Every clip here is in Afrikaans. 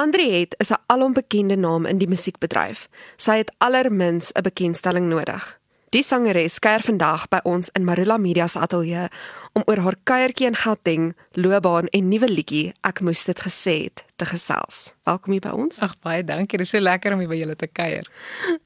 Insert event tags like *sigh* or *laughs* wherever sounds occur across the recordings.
Andriet is 'n alombekende naam in die musiekbedryf. Sy het allermins 'n bekendstelling nodig. Die sangeres kuier vandag by ons in Marula Media se ateljee om oor haar kuiertjie in Gauteng, loopbaan en nuwe liedjie Ek moes dit gesê het te gesels. Welkom hier by ons. Ag baie dankie. Dit is so lekker om hier by julle te kuier.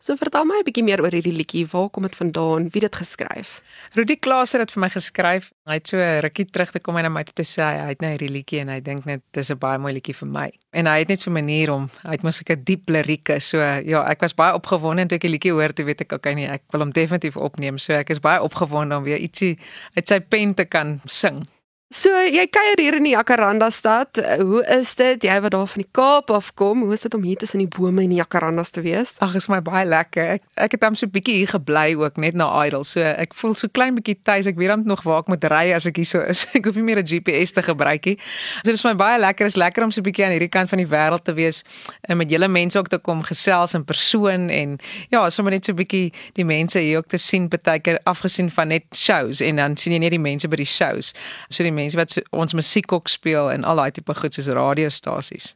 So vertel my 'n bietjie meer oor hierdie liedjie. Waar kom dit vandaan? Wie het dit geskryf? Rudy Klaas het dit vir my geskryf. Hy het so rukkie terug te kom en na my toe te sê hy het nou hierdie liedjie en hy dink net dis 'n baie mooi liedjie vir my. En hy het net so 'n manier om hy het mos 'n diep lirieke. So ja, ek was baie opgewonde toe ek die liedjie hoor, toe weet ek okay nee, ek wil hom definitief opneem. So ek is baie opgewonde om weer ietsie uit sy pen te kan sing. So jy kuier hier in die Jacaranda stad. Hoe is dit? Jy wat daar van die Kaap af kom, hoe is dit om hier tussen die bome en die Jacarandas te wees? Ag, is my baie lekker. Ek ek het hom so 'n bietjie hier gebly ook net na Idle. So ek voel so klein bietjie tuis. Ek weet dan nog waar ek moet ry as ek hier so is. *laughs* Ek hoef nie meer 'n GPS te gebruik nie. So dit is my baie lekker. Is lekker om so 'n bietjie aan hierdie kant van die wêreld te wees en met julle mense ook te kom gesels in persoon en ja, sommer net so 'n bietjie die mense hier ook te sien, partykeer afgesien van net shows en dan sien jy net die mense by die shows. So die mense wat so, ons musiek ook speel en al daai tipe goed soos radiostasies.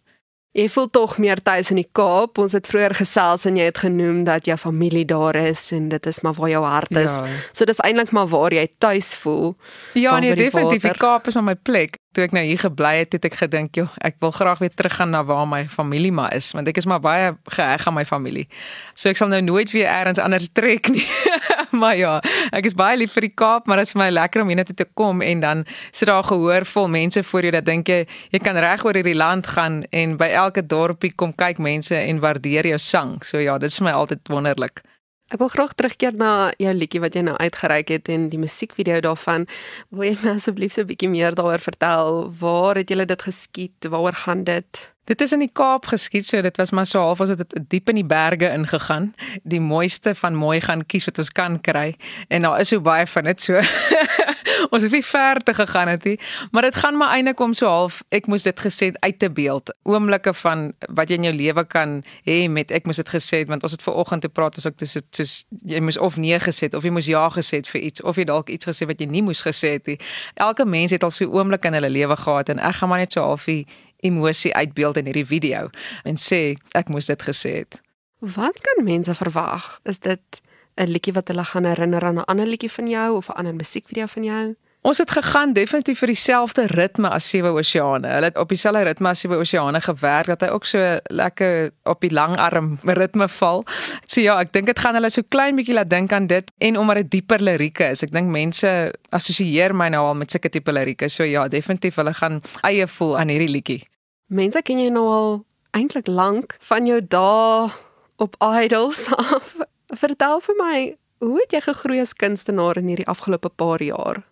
Jy voel tog meer tuis in die Kaap. Ons het vroeër gesels en jy het genoem dat jou familie daar is en dit is maar waar jou hart is. Ja. So dis eintlik maar waar jy tuis voel. Ja, nee, definitief die Kaap is op my plek. Toe ek nou hier gebly het, het ek gedink, "Joh, ek wil graag weer teruggaan na waar my familie maar is, want ek is maar baie geheg aan my familie." So ek sal nou nooit weer elders anders trek nie. *laughs* *laughs* maar ja, ek is baie lief vir die Kaap, maar dit is vir my lekker om hiernatoe te kom en dan sit daar gehoor vol mense voor jou dat dink jy jy kan reg oor hierdie land gaan en by elke dorpie kom kyk mense en waardeer jou sang. So ja, dit is vir my altyd wonderlik. Ek wil graag terugkeer na jou liedjie wat jy nou uitgereik het en die musiekvideo daarvan. Wil jy my asseblief so 'n bietjie meer daaroor vertel? Waar het julle dit geskiet? Waaroor gaan dit? Dit is in die Kaap geskied, so dit was maar so half as dit diep in die berge ingegaan. Die mooiste van mooi gaan kies wat ons kan kry en daar is so baie van dit so. *laughs* *laughs* ons het nie ver te gegaan het nie, maar dit gaan maar eintlik om so half ek moes dit gesê uit te beeld. Oomblikke van wat jy in jou lewe kan hê met ek moes dit gesê want ons het ver oggend te praat as ek dis soos jy moes of nee gesê of jy moes ja gesê vir iets of jy dalk iets gesê wat jy nie moes gesê het nie. Elke mens het al so oomblik in hulle lewe gehad en ek gaan maar net so halfie emosie uitbeeld in hierdie video en sê ek moes dit gesê het. Wat kan mense verwag? Is dit 'n liedjie wat hulle gaan herinner aan 'n ander liedjie van jou of 'n ander musiekvideo van jou? Ons het gegaan definitief vir dieselfde ritme as Sewe Oseane. Hulle het op dieselfde ritme as Sewe Oseane gewerk dat hy ook so lekker op die langarm ritme val. So ja, ek dink dit gaan hulle so klein bietjie laat dink aan dit en omdat dit dieper lirieke is. Ek dink mense assosieer my nou al met sulke tipe lirieke. So ja, definitief hulle gaan eie voel aan hierdie liedjie. Mense ken jy nou al eintlik lank van jou dae op Idols *laughs* af. Vertel vir my, hoe het jy gegroei as kunstenaar in hierdie afgelope paar jaar?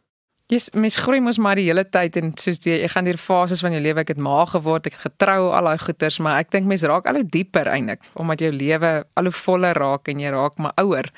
Jy's mens groei mos maar die hele tyd en soos jy, jy gaan deur fases van jou lewe. Ek het ma geword, ek getrou, al daai goeters, maar ek dink mens raak al hoe dieper eintlik omdat jou lewe al hoe voller raak en jy raak maar ouer.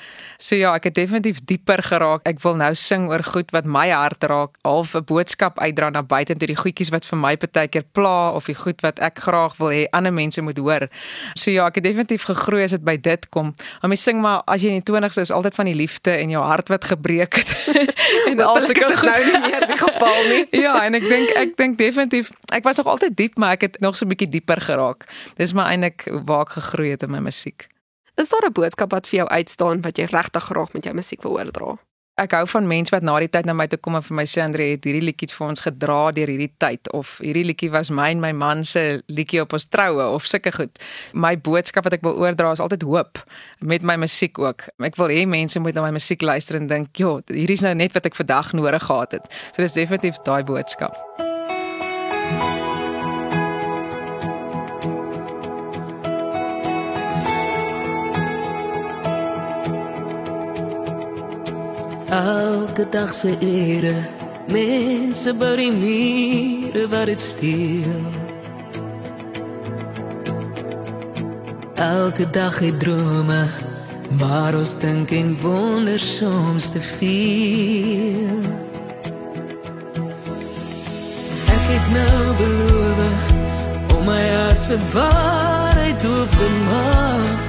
So ja, ek het definitief dieper geraak. Ek wil nou sing oor goed wat my hart raak, half 'n boodskap uitdra na buite toe die goedjies wat vir my partykeer pla of die goed wat ek graag wil hê ander mense moet hoor. So ja, ek het definitief gegroei as dit by dit kom. Maar mens sing maar as jy in die 20's is altyd van die liefde en jou hart wat gebreek het. *laughs* en al sulke nou nie meer die geval nie. *laughs* ja, en ek dink ek dink definitief ek was nog altyd diep, maar ek het nog so 'n bietjie dieper geraak. Dis maar eintlik waar ek gegroei het in my musiek. Is daar 'n boodskap wat vir jou uitstaan wat jy regtig graag met jou musiek wil oordra? Ek hou van mense wat na die tyd na my toe kom en vir my sê Andre het hierdie liedjie vir ons gedra deur hierdie tyd of hierdie liedjie was my en my man se liedjie op ons troue of sulke goed. My boodskap wat ek wil oordra is altyd hoop met my musiek ook. Ek wil hê mense moet na my musiek luister en dink, "Jo, hierdie is nou net wat ek vandag nodig gehad het." So dis definitief daai boodskap. Elke dag se ere. Mense by die mure wat dit steel. Elke dag het drome maar ons dink en wonder soms te veel. Ek het nou beloof om my hart te waarheid op te maak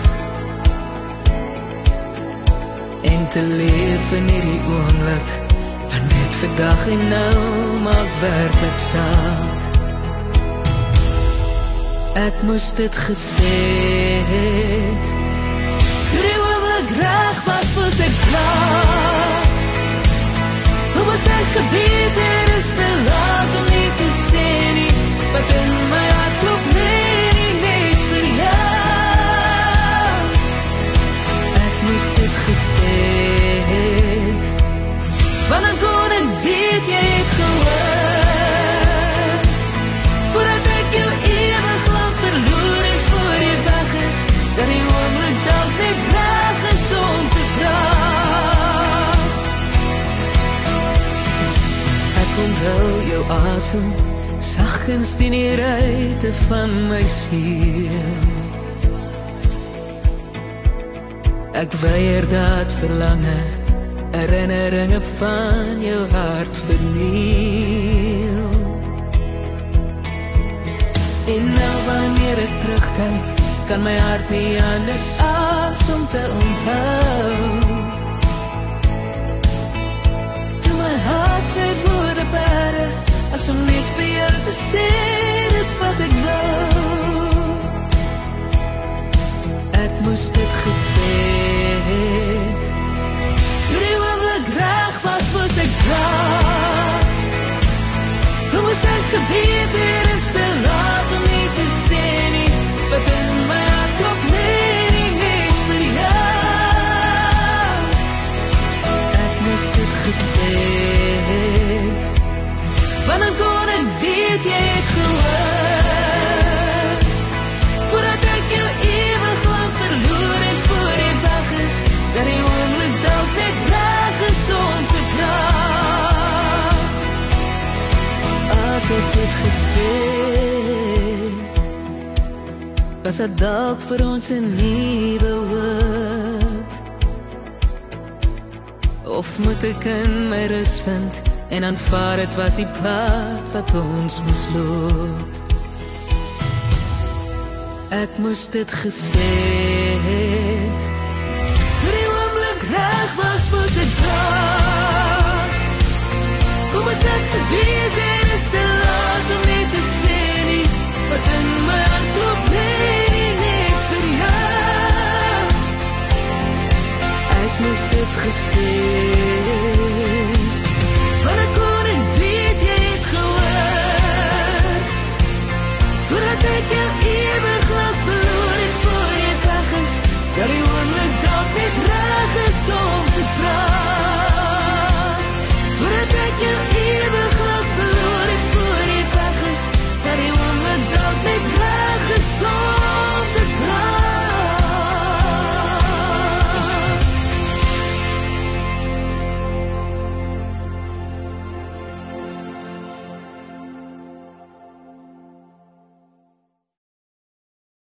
te leef in hierdie oomblik wat net vir dag en nou maak werklik saak Ek moes dit gesê het. Drie oomblik reg was was ek klaar. Hoe was ek geweet er asem, sagkens teen die ruite van my siel. Ek weier dat verlange herinneringe van jou hart verniel. En nou wanneer ek terugkyk, kan my hart nie anders as om te onthou. My hart sê voor die as om net vir jou te sê dit wat ek wou. Ek moes dit gesê het. Die oomblik reg was, moes ek praat. Hoe moes ek geweet gesê was dit dalk vir ons 'n nuwe hoop. Of moet ek in my rus vind en aanvaar dit was die pad wat ons moes loop. Ek moes dit gesê het. Toe die oomblik reg was, moes ek praat. Hoe moes ek geweet er democracy